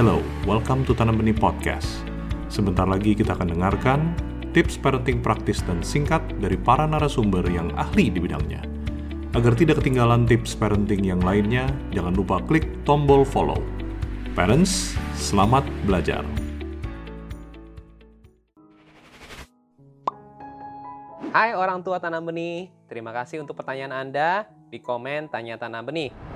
Hello, welcome to Tanam Benih Podcast. Sebentar lagi kita akan dengarkan tips parenting praktis dan singkat dari para narasumber yang ahli di bidangnya. Agar tidak ketinggalan tips parenting yang lainnya, jangan lupa klik tombol follow. Parents, selamat belajar. Hai orang tua tanam benih, terima kasih untuk pertanyaan Anda di komen Tanya Tanam Benih.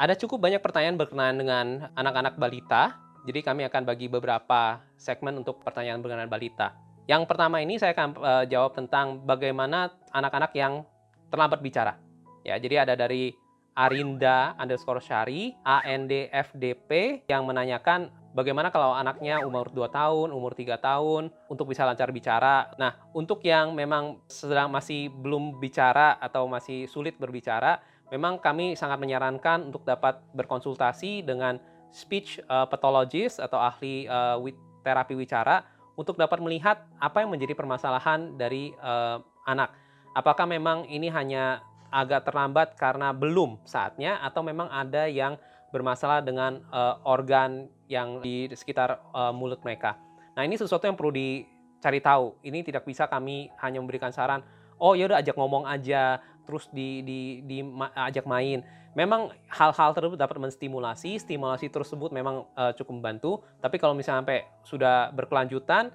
Ada cukup banyak pertanyaan berkenaan dengan anak-anak balita, jadi kami akan bagi beberapa segmen untuk pertanyaan berkenaan balita. Yang pertama ini saya akan uh, jawab tentang bagaimana anak-anak yang terlambat bicara. Ya, jadi ada dari Arinda underscore Syari, ANDFDP yang menanyakan bagaimana kalau anaknya umur 2 tahun, umur 3 tahun untuk bisa lancar bicara. Nah, untuk yang memang sedang masih belum bicara atau masih sulit berbicara, memang kami sangat menyarankan untuk dapat berkonsultasi dengan speech uh, pathologist atau ahli uh, terapi wicara untuk dapat melihat apa yang menjadi permasalahan dari uh, anak. Apakah memang ini hanya agak terlambat karena belum saatnya atau memang ada yang bermasalah dengan uh, organ yang di sekitar uh, mulut mereka. Nah, ini sesuatu yang perlu dicari tahu. Ini tidak bisa kami hanya memberikan saran, oh ya udah ajak ngomong aja, terus di, di, di ajak main. Memang hal-hal tersebut dapat menstimulasi, stimulasi tersebut memang uh, cukup membantu. Tapi kalau misalnya sampai sudah berkelanjutan,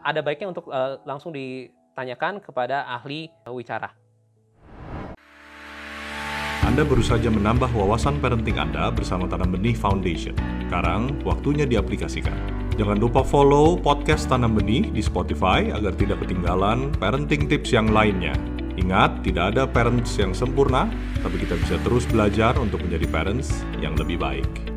ada baiknya untuk uh, langsung ditanyakan kepada ahli wicara. Anda baru saja menambah wawasan parenting Anda bersama Tanam Benih Foundation. Sekarang, waktunya diaplikasikan. Jangan lupa follow podcast Tanam Benih di Spotify agar tidak ketinggalan parenting tips yang lainnya. Ingat, tidak ada parents yang sempurna, tapi kita bisa terus belajar untuk menjadi parents yang lebih baik.